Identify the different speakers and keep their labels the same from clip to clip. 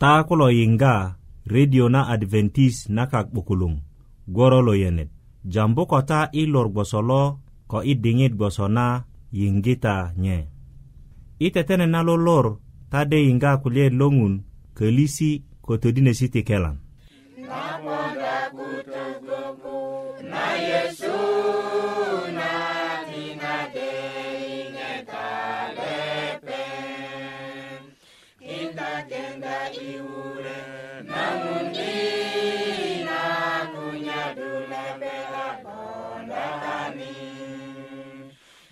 Speaker 1: ta kulo yiŋga redio na adventist na kak 'bukuluŋ goro lo yenet jambu ko ta i lor gboso lo ko i diŋit gboso na yiŋgita nye i tetene na lolor ta de yiŋga kulye lo ŋun kölisi ko todinesi ti kelan na yesu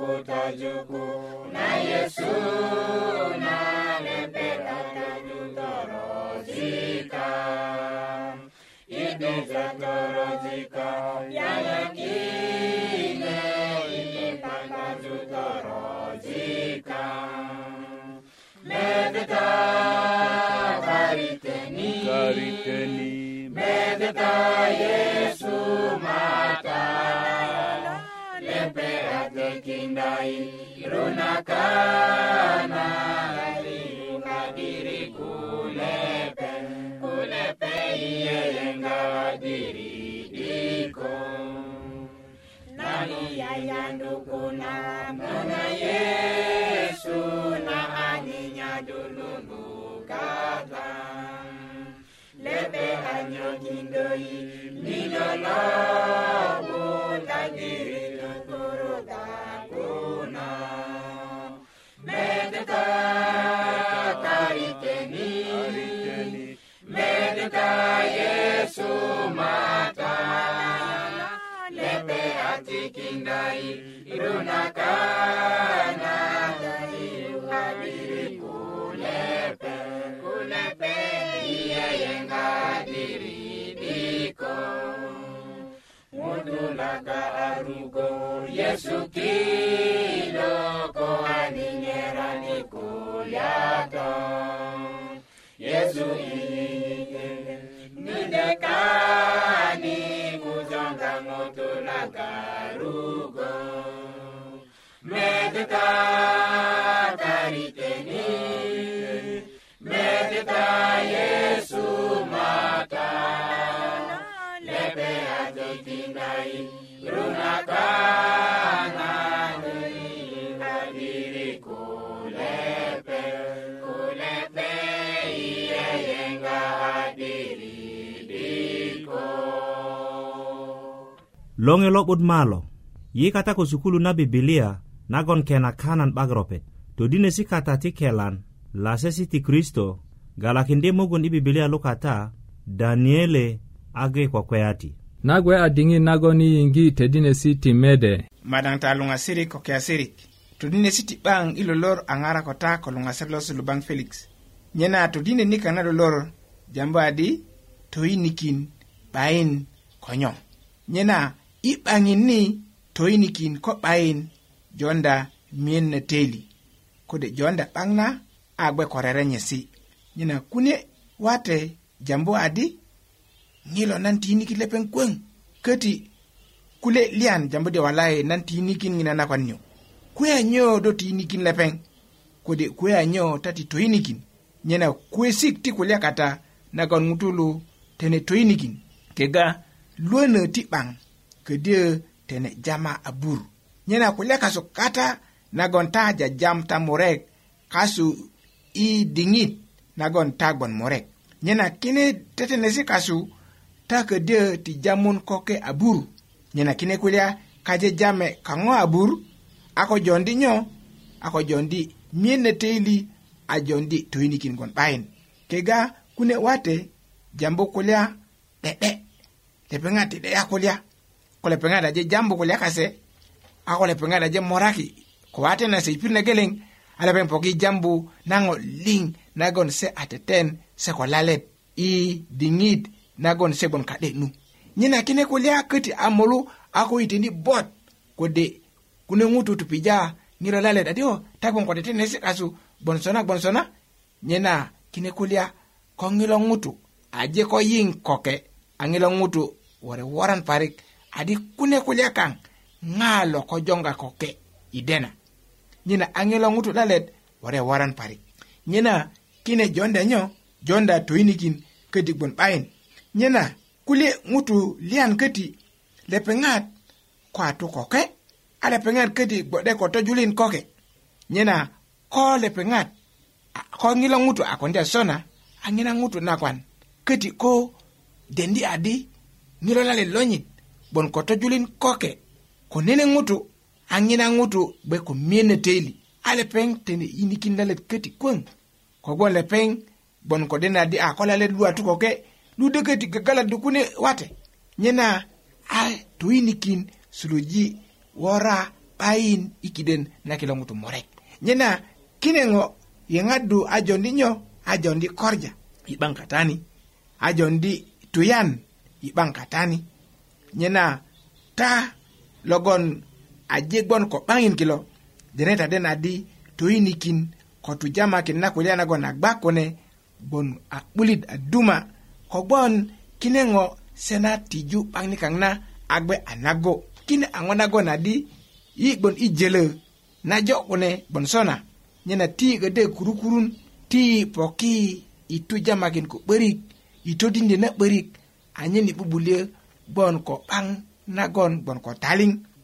Speaker 1: kutajuku na Yesu na nalempera tajutorozika itezatorozika yayakine itepakajutorozika medeta kariteni kariteni medeta Yesu mata tekindai runakana liukadiri kulepe kulepe iyeyengadiri diko nani yayandukuna mwana yesu na aninya dulunukata lepe anyokindoi Sinai inaonekana dhahiri kulepe kulepe iye yenga yeye ngadiridiko mutulaka arugo Yesu kiloko loŋe lo'but
Speaker 2: malo yi kata ko sukulu na bibilia nagon kena kanan 'bak ropet todinesi kata ti kelan lasesi ti kristo galakindi mugun i bibilia lukata daniele age kokweya ti
Speaker 3: nagwe a diŋit nagon i yiŋgi todinesi ti mede
Speaker 4: madaŋ ta luŋasirik ko kiyasirik todinesi ti 'baŋ i lolor a ko ta ko luŋasir lo sulubaŋ felix nyena todine nikaŋ na lolor jambu adi toyinikin 'bayin konyo nyena i 'baŋin ni toyinikin ko 'bayin jonda miyen na teli kode jonda 'baŋ na a gbe ko rerenyesi nyena kune wate jambu adi ŋilo nan tiniki lepeŋ kwöŋ köti kule lian jambu de walayi nan tinikin ŋina nakwan nyo kuya nyo do tinikin lepeŋ kode kuya nyo ta ti toyinikin nyena kuwesik ti kulya kata nagon ŋutulu tene toyinikin kega luwönö ti 'baŋ ködyö tene jama a bur nyena kulya kasu kata nagon ta jajam ta murek kasu i diŋit nagon ta gbon murek nyena kine tetenesi kasu ta ködyö ti jamun koke abur nyena kine kulya kaje jame kaŋo abur a ko jondi nyo a ko jondi miyen ne teili a jondi toyinikin gon 'bayin kega kune wate jambu kulya 'de'de lepeŋat ti 'de'ya kulya ko lepeŋat aje jambu kulya kase akole pe ada jem moraki ko na se ipirna geleŋ ala pen poki jambu naŋo liŋ nagon se teten se ko lalet i diŋit nagon se bon kaɗe nu nyina kine ko liya köti a molu iti yitindi bot kode kune ŋutu tupija pija ŋiro lalet adi o oh, ta gbon ko bonsona, se sona gbonsona sona nyina kine kulya ko ŋilo ŋutu aje ko yiŋ koke a ŋilo ŋutu wore woran parik adi kune kulya kang ŋaalo ko jonga ko ke i dena nyina a ŋilo ŋutu 'dalet waran parik nyina kine jonda nyo jonda toyinikin köti gbon 'bayin nyina kulye ŋutu liyan köti lepeŋat ko a tu koke a lepeŋat köti gbo'de ko tojulin koke nyina ko lepeŋat ko ŋilo ŋutu a kondia sona a ŋina ŋutu nakwan köti ko dendi adi ŋilo lalet lonyit gbon ko tojulin koke konene ŋutu a ŋina ŋutu gbe ko miene teili a lepeŋ tene yinikinda let köti kwöŋ kogwon lepeŋ gbon ko dena di ah, a lua luwatu koke lude köti gagaladu kune wate nyena a toyinikin suluji wora 'bayin i kiden na kilo ŋutu murek nyena kine ŋo yeŋaddu a jondi nyo a jondi korja i 'baŋ katani a jondi tuyan i 'baŋ katani nyena ta logon aje gbon ko 'baŋin kilo deneta den adi toyinikin ko tujamakin na kulya nagon agba kune gbon a 'bulit a duma kogbon kine ŋo se na tiju 'baŋni kaŋ na agbe a nago kine a ŋo nagon adi yi gbon i jelö na jo kune gbon sona nyena ti gade kurukurun ti poki i tujamakin ko 'börik i todindi na 'börik anyen i bubulyö gbon ko 'baŋ nagon bon ko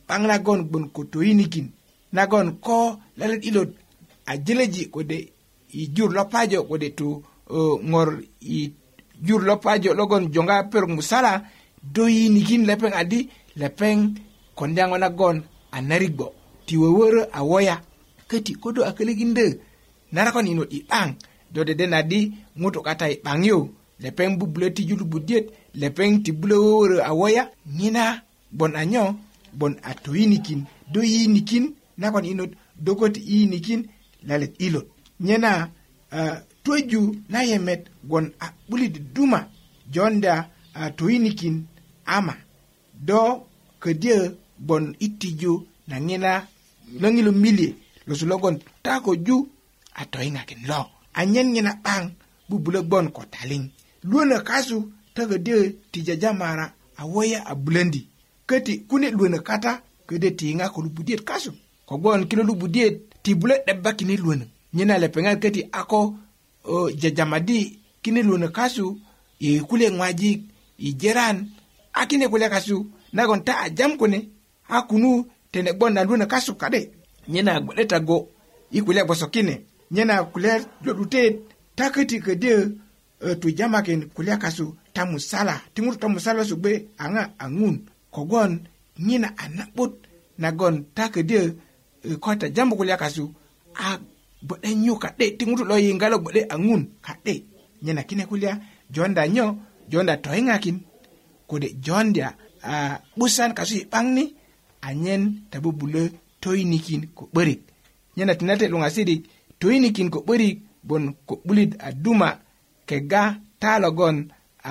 Speaker 4: pang nagon bon ko toyinigin nagon ko lalet ilot a jeleji kode i jur lopajo kode to uh, ŋor i jur lopajo logon jonga perok musala doyinigin lepeŋ adi lepeŋ kondang nagon a narigbo ti wöwörö a woya köti kodo a kölökindö narakon inot i 'baŋ do deden adi ŋutu kata i 'baŋ yu lepeŋ bubulö ti julubudyöt lepeŋ ti bulö wöwörö a woya bon a nyo bon a toyinikin do yinikin nakon inot dogot yinikin lalet ilot nyena uh, toju na yemet gwon a 'bulit duma jonda a toyinikin ama do ködyö gwon itiju tiju na ŋina löŋilu milie losu logon ta ju a toyiŋakin lo anyen ŋina 'baŋ bubulö gbon ko taliŋ kasu ta tijajamara ti jajamara a woya köti kune luönö kata ködö tiiŋa ko lubudiyet kasu kogwon kilo lubudiyet ti bulö 'deba kine luönö nyena lepeŋat köti ako jajamadi kine luönö kasu i kule ŋwajik i jeran a kine kule kasu nagon ta ajam kune a kunu tene gbon na luönö kasu ka'de nyena gbe'deta go i kule gboso kine nyena kule jo'dutet ta köti ködyö e, tujamakin kulya kasu ta musala ti ŋutu ta musala su gbe aŋa aŋun kogwon nyina e, a na'but nagon ko kota jambu kulya kasu a gboɗe nyu ka'de ti ŋutu lo yiŋgalo gboɗe a ŋun kaɗe nyena kine kulya jonda nyo jonda toyiŋakin kode jondya a 'busan kasu yi 'baŋ ni anyen ta bubulö toyinikin ko 'börik nyena tinate luŋasirik toyinikin ko 'börik bon ko 'bulit a duma kega ta logon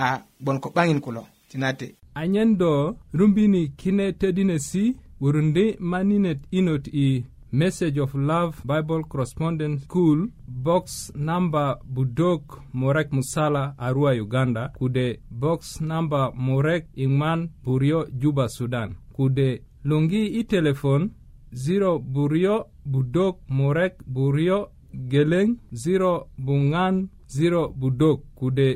Speaker 4: a bon ko 'baŋin kulo tinate
Speaker 3: anyen do rumbini kine tedinesi wurundi maninet inot i message of love bible correspondent school box namba budok morek musala arua uganda kude box namba morek iŋman buryo juba sudan kude luŋgi i telefon 0 buryo budok morek buryo geleŋ 0 buŋan 0 budok kude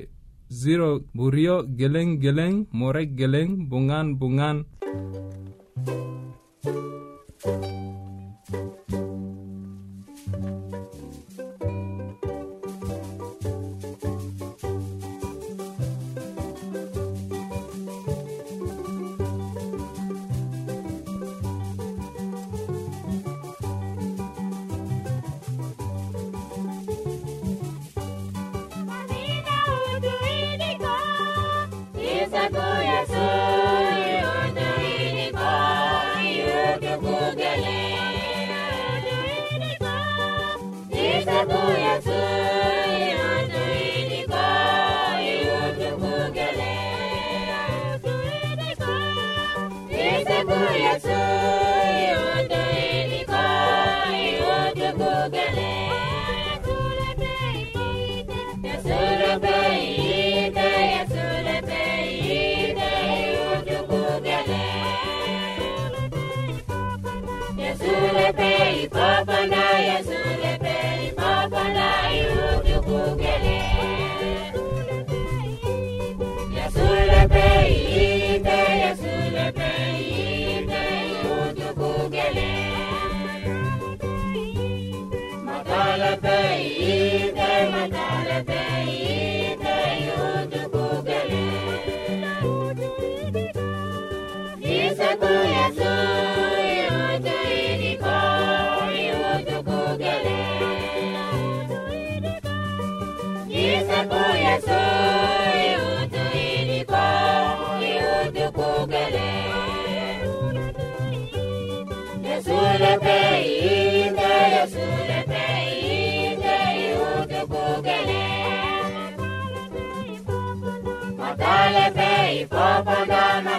Speaker 3: zero burio geleng geleng morek geleng bungan bungan
Speaker 2: Baba Dana.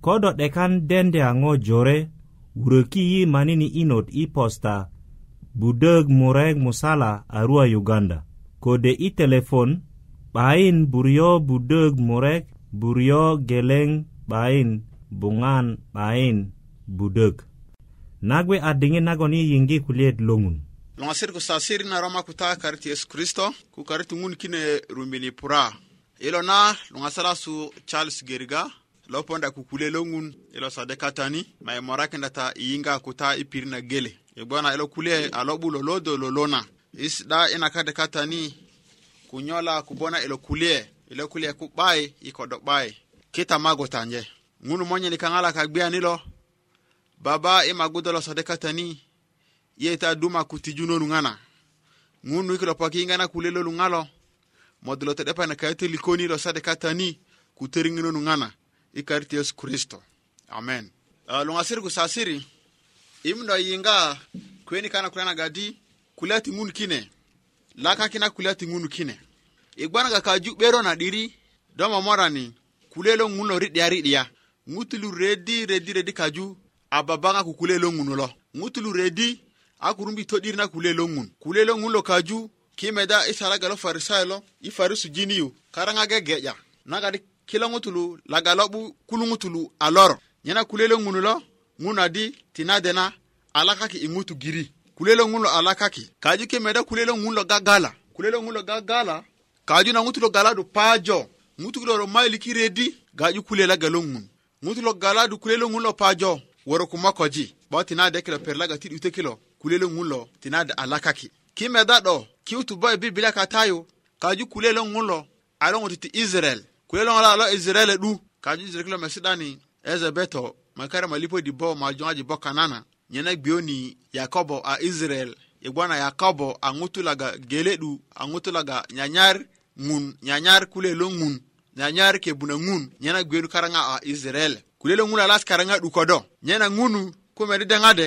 Speaker 2: kodo dekan dende ango jore wureki yi manini inot i posta budög murek musala arua uganda kode i telefon 'bayin buryo budög murek buryo geleŋ 'bayin buŋan 'bayin budök nagwe a diŋit nagon kulied yiŋgi kulyeet loŋun
Speaker 5: loŋasir sasiri na roma kuta karit yesu kristo ku karit ŋun kine rumini pura ilo na luŋasala su charles geriga lo ponda kukule longun ŋun sade katani ma i morakinda ta iyinga kuta i na gele e bona ilo kule a lo'bulo lo do lolona is 'da ina kade katani kunyola kubona ilo kule ilo kule kubai iko i 'bai kita mago tanje ngunu monye ni kangala kagbia nilo baba e magudo lo sadekatani ye ta duma kutiju nonu ŋana ŋunu i kilo na kule lolu ŋa lo modulo te'de pana kayete likoni lo sade katani kuteringino nungana ikarit yesu kristo amen uh, lungasiri kusasiri imno yinga kweni kana kulana gadi kulya ti ŋun kine lakakina kulya ti ŋun kine igbanaga kaju 'bero na diri do momorani kule lo ŋun lo ri'diya ri'diya ŋutulu redi redi redi kaju a babaŋa ku kule lo ŋun lo ŋutulu redi a kurumbi to'dir na kule lo ŋun kule lo ŋun lo kaju ki meda isalaga lo farisayo lo i farisu jini yu karaŋa gege'ya nagadi kilo ŋutulu laga lo 'bu kulu ŋutulu a lor nyena kulyelo ŋunu lo ŋuna di tinade na alakaki i ŋutu giri kulyelo ŋun lo alakaki kaju kimeda kulyelo ŋun lo gagala kulyelo ŋun lo gagala kaju na ŋutu lo galadu paajo ŋutu kilo lo mayiliki redi gaju kulye laga lo ŋun ŋutu lo galadu kulyelo ŋun lo paajo woro kumokoji 'bo tinade kilo perlaga ti 'dute kilo kulyelo ŋun lo tinade alakaki kimeda 'do kiutu bo i bibilia katayu kaju kulyelo ŋun lo a lo ŋutu ti israel kuyeloŋo lo a lo israel du kaju israel kilo mesi'dani ezebeto makare malipo di bo majuŋaji bo kanana nyena gbiyoni yakobo a israel igwana yakobo a ŋutu laga gele du a ŋutu laga nyanyar ŋun nyanyar kule lo ŋun nyanyar kebuna ŋun nyena gbiyoni karaŋa a israel kule lo ŋun alas karaŋa 'dukodo nyena ŋunu kumedi deŋade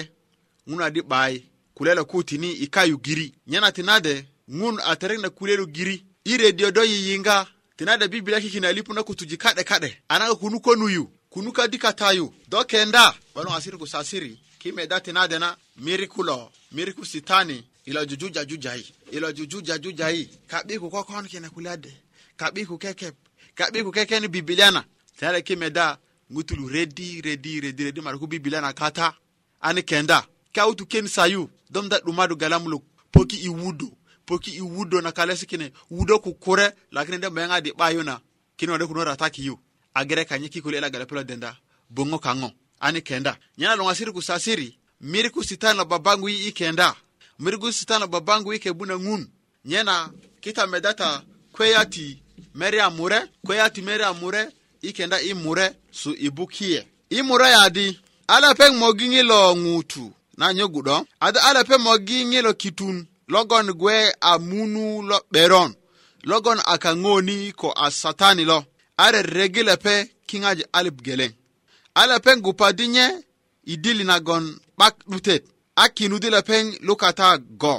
Speaker 5: ŋunu adi 'bayi kule lo ku tini i kayu giri nyena tinade ŋun a terek na kule lo giri i redio do yiyinga tinada bibila ki kina lipuna kutuji kade kade anaga kunu konuyu kunu kadi yu do kenda balon asiri ku sasiri kime da tinadena mirikulo miriku sitani ila jujuja jujayi ila jujuja jujayi kabi ku kokon kina kulade kabi ku kekep kabi ku kekeni bibiliana tinada kime da ngutulu redi redi redi redi mara ku bibiliana kata ani kenda kautu ken sayu dom da dumadu galamulu poki iwudu poki i wudo na kalesi kine wudo kukure lakini de menga di bayo na kini wade kuno rata kiyu agere kanye kikuli ela gale pula denda bongo kango ani kenda nyana longa siri kusasiri miri kusitana na babangu i kenda miri kusitana na babangu i kebuna ngun nyana kita medata kweyati meri amure kweyati meri amure i kenda i mure su ibukie i mure yadi ala pe mogingi lo ngutu na nyogudo ada ala pe mogingi lo kitun logon gwe a munu lo 'beron logon a kaŋoni ko a satani lo a reregi lepe kiŋaji alip geleŋ a lepeŋ gupadi nye i dili nagon 'bak 'dutet a kinudi lepeŋ lukata go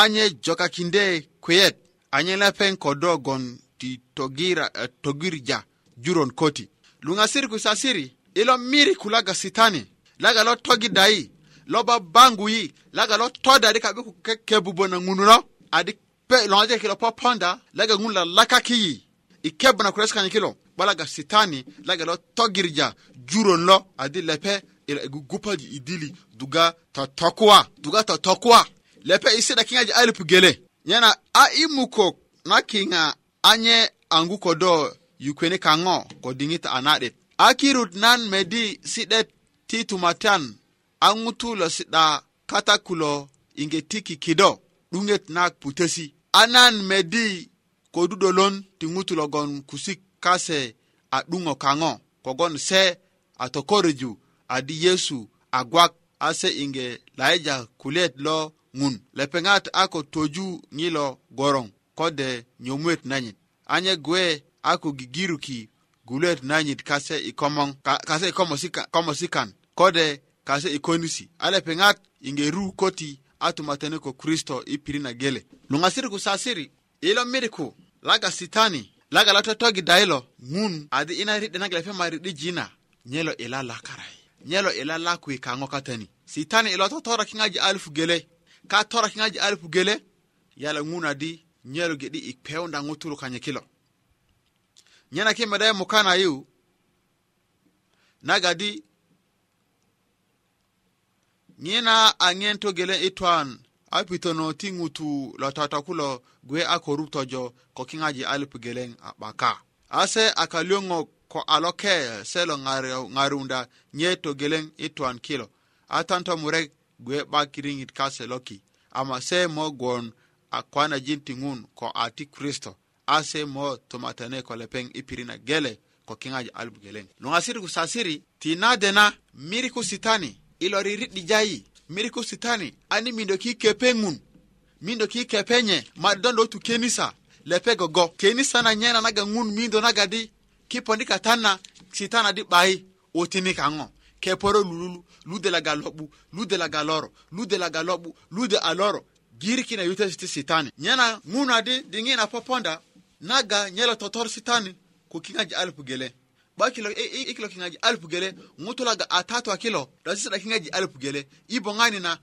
Speaker 5: anye jokakinde kuyet anye lepeŋ ko do gon ti togira, uh, togirja juron koti luŋasiri ku sasiri ilo miri kulaga sitani laga lo togidayi loba bangui laga lo toda di kabi ke bubo na ŋunu lo adi pe aje kilo poponda laga ŋun la yi i kebu na kureskani kilo balaga sitani laga lo togirja juron lo adi lepe ila i gugupaji i dili duga totokuwa duga totokuwa lepe i kinga kiŋaji alipu gele nyena a i na kiŋa anye angu kodo yukweni kaŋo kodingita anadit a na'det nan medi si'det ti tumatan an ŋutu lo si'da katakku lo yiŋge ti kikido 'duŋet naak putesi a nan medi kodudolon ti ŋutu logon kusik kase a 'duŋö kaŋo kogon se a tokoröju adi yesu a gwak a se yiŋge laija kulyet lo ŋun lepeŋat a ko toju ŋilo goroŋ kode nyomuet nanyit anye gwe a ko gigiruki guluet nanyit kase ikomoŋ kase ikomosikan kode kase i konisi a lepe ŋat i ŋeru köti a tumatene ko kristo i pirit na gele luŋasiri ku sasiri i lo midiku laga sitani laga lo totogida i lo ŋun adi ina ri 'de nagi lepe mariri jina nye lo i lalakarai nye lo i lalakui kaŋo katani sitani i lo totoraki ŋaji alufu gele ka toraki ŋaji alufu gele yala ŋun adi nye lo gedi i peunda ŋutulu kanye kilo nye na kimeda i mukana yu naga di nyena aŋen togeleŋ i e twan a pitono ti ŋutu lo toto kulo gwe a korup tojo ko kiŋaji alip geleŋ a 'baka a se a kalyöŋok ko a loke se lo ŋarunda nye togeleŋ i e twan kilo a tan tomurek gwe 'bak riŋit kase loki ama se mo gwon a kwanajin ti ŋun ko a ti kristo a se mo tomatane ko lepeŋ i e pirit na gele ko kiŋaji alip geleŋ nuŋasirikusasiri ti na dena miri ku sitani ilo riri'di jayi miriku sitani ani mindo ki kepe ŋun mindo ki kepenye maridon lo tu kenisa lepe gogo kenisa na nyena naga ŋun mindo naga di kipondikatan na sitana di 'bayi wotini kaŋo keporo lululu lude laga lo'bu lude laga loro lude laga lo'bu lude a loro giri kina yutesi ti sitani nyena ŋun adi diŋi na poponda naga nyelo totor sitani ko kiŋaji alupu gele gba kilo ikilo e, e, e kingaji alpu gele ngutulaga atatu akilo dasisa kingaji alpu gele ibo ngani na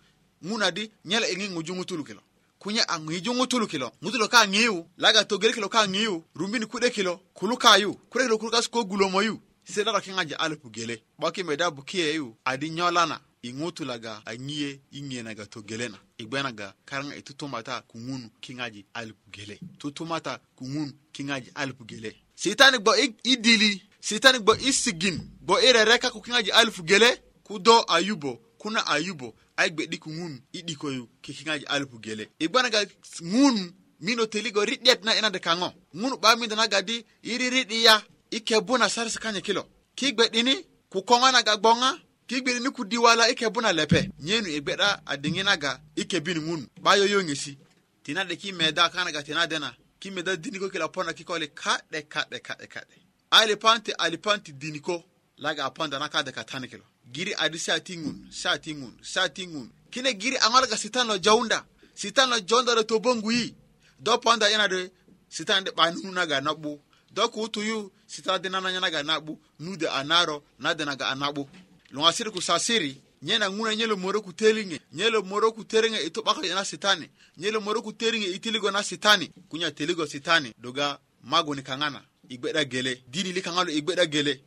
Speaker 5: nguna di nyela ingi nguju ngutulu kilo kunya angiju ngutulu kilo ngutulo ka ngiu laga togele kilo ka ngiu rumbini kude kilo kuluka yu kure kilo kuluka siko gulomo yu sena la kingaji alpu gele baki medabu kie yu adi nyolana ingutulaga angie ingie na gato gele na igbenaga karanga itutumata kungunu kingaji alpu gele tutumata kungunu kingaji alpu gele Sitani gbo idili sitani gbo isigin gbo irere kaku kiŋaji alufu gele ku do ayubo kuna ayubo ai gbe'diku ŋun i 'dikoyu kikiŋaji alufu gele i gbanaga ŋun mino teligo ri'diet na inade kaŋo ŋun 'bamindo nagadi i riridiya i kebu na sarisi kanye kilo ki gbe'dini ku koŋa naga gboŋa ki gbe'dini ku diwala i kebu na lepe nyenu i gbe'da a diŋi naga i kebin ŋun 'ba yoyoŋesi tinade ki meda kaŋa naga tinade na ki meda diniko kilo pona kikoli ka'de ka'de ka'de ka'de pante alipante alipante diniko laga apanda naka de katane kilo giri adi sa sa tingun tingun sa tingun kine giri angala ka sitan lo jaunda sitan lo jaunda lo to yi do panda yana de sitan de ba banu naga nabu do ku yu sitan de nana naga nabu nude anaro nade naga anabu lunga siri ku sasiri nyena nguna nyelo moro ku telinge nyelo moro ku terenge ito baka yana sitane nyelo moro ku terenge itiligo na sitani kunya teligo sitani doga mago ni kangana i gbeda gele dini li kaŋa lo i gbeda gele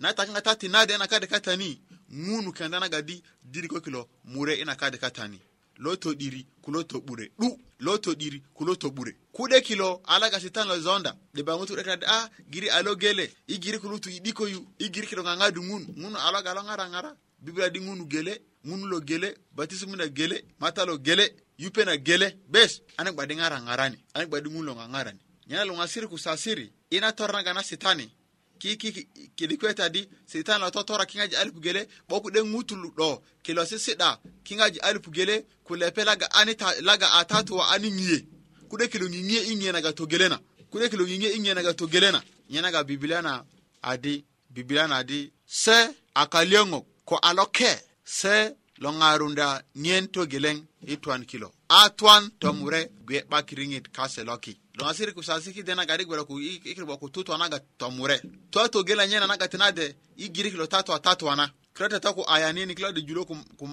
Speaker 5: naye ta kaŋa ta ti naade ina kade katani ŋunu kenda na gadi diriko kilo mure ina kade katani lo todiri kulo tobure 'du lo todiri kulo tobure kude kilo alagasitan lo zonda diba ŋutu 'de kade a ah, giri alo gele i giri kulutu i 'dikoyu i giri kilo ŋaŋadu ŋun ŋunu aloga lo ŋara ŋara bibilia di ŋunu gele ŋunu lo gele batisimuna gele mata lo gele yupena gele bes ani gbadi ŋara ŋarani ani gbadi ŋun lo ŋaŋarani nyena lo ŋasiri ku sasiri ina tornagana sitani kiki kili kweta di sitani lo totora kingaji alipu gele boku de ngutulu do kilo sisida kingaji alipu gele kulepe laga ani ta, laga atatu wa ani ngie kude kilo ngie ingie naga to gelena kude kilo ngie ingie naga to gelena nyenaga biblia na adi biblia na adi se akaliongo ko aloke se longarunda ngien to geleng itwan kilo a twan tomure gwe 'ba kiriŋit kase loki loŋasiri kusasiki de naga di gwelo ku i kirbo ku tutwa naga tomure twatogela nyena naga tinade i girik lo tatwa tatwana kilode to ku ayanini kilode julo ku, ku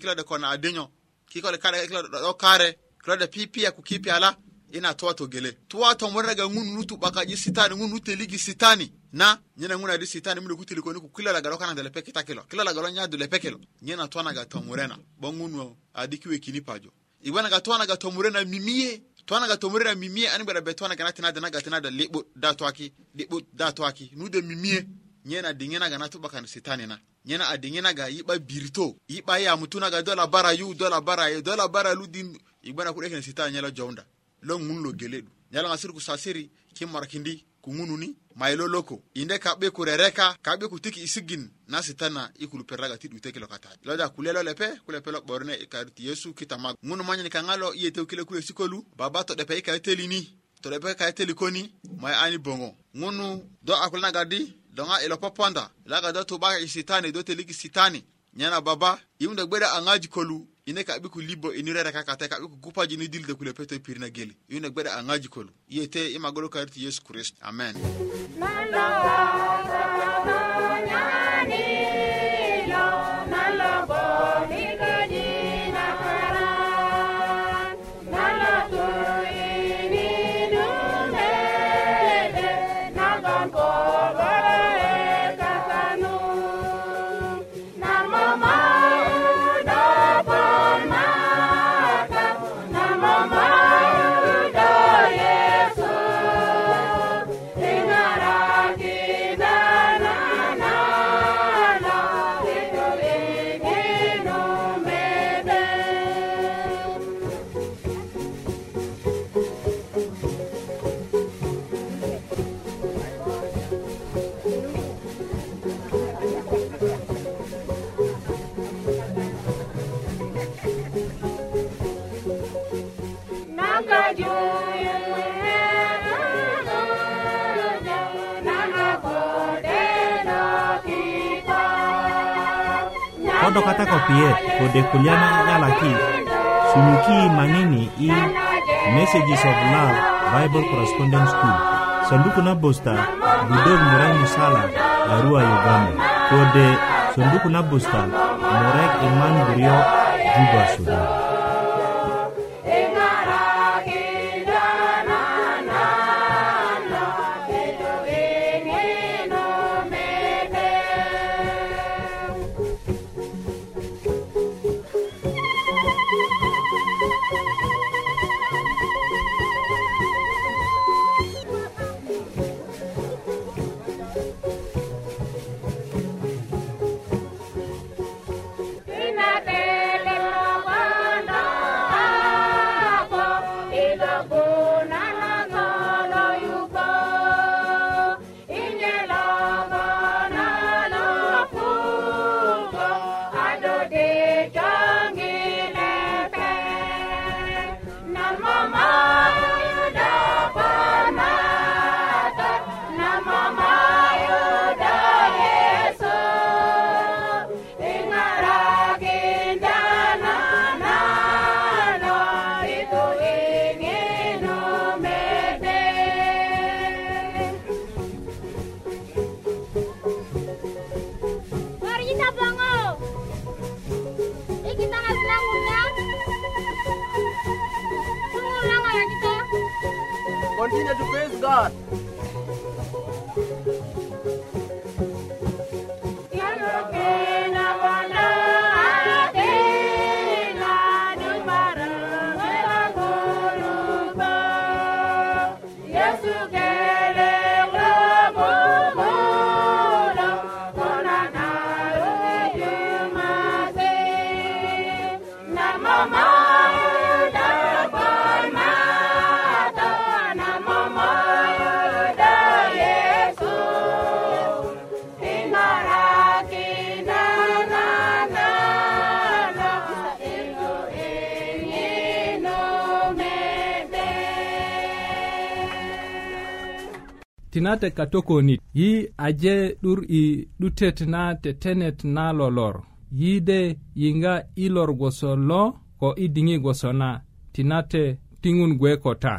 Speaker 5: kilo de kona adinyo kikode kare kilo 'do kare kilo de pipi ya ku ala ina towa togele towa tomure ga ŋun nutu baka 'bakaji sitani nutu ligi sitani na nyena ŋun adi sitani mulu kutili koni ku kilo lagalo kana lepe kitakilo kilo lagalo nyadu lepe lo nyena towa naga tomurena 'bo ŋun adi kiwekini pajo iwanaka toanaga tomurena mimiye toanaga tomurena mimiye ani gbaɗa be toanaga nati nada naga tinada leɓɓo da toaki leɓɓo da toaki nude mimiye nyena diŋenaga na tuɓa kan sitanina nyena a diŋenaga yiɓa birito yiɓa yamutunaga dola bara yu dola bara ye dola bara ludin igbana kuɗe kene sitana nyela jownda lo ŋun lo gele ɗu nyalaga siri ku sasiri kimmarakindi mayilo loko inde ka'be ku rereka ka'be ku tiki na sitana i kuluperaga ti 'dute kilo kata loja kulye lo lepe ku lepe borne ikaruti yesu kitamago ŋunu manyani kaŋa lo i yetew kile kulesi kolu baba to'depe i kayitelini to'depe kayiteli koni maye ani boŋo ŋunu do a kulinagadi doŋa ilo poponda laga do tu'ba i sitani do teliki sitani nyana baba imdo gbe'de a kolu ine ka ɓiku libo ini rere kakate ka ɓiku gupaji ni dilde kule peto pirna geli yune gbeɗe a ŋaji kolu yete imagolo kariti yesu kirist amen Manda.
Speaker 2: do kata ko piye ko de kulyana yalaki sunuki mangini i messages of love bible correspondent school sanduku na bosta budog murek musala arua uganda ko de sanduku na bosta murek iman burio juba sudan
Speaker 3: tinate katokonit yi aje 'dur i 'dutet na tetenet na lolor yide yinga ilor gwoso lo ko i diŋi gwoso na tinate tiŋun gwe ko ta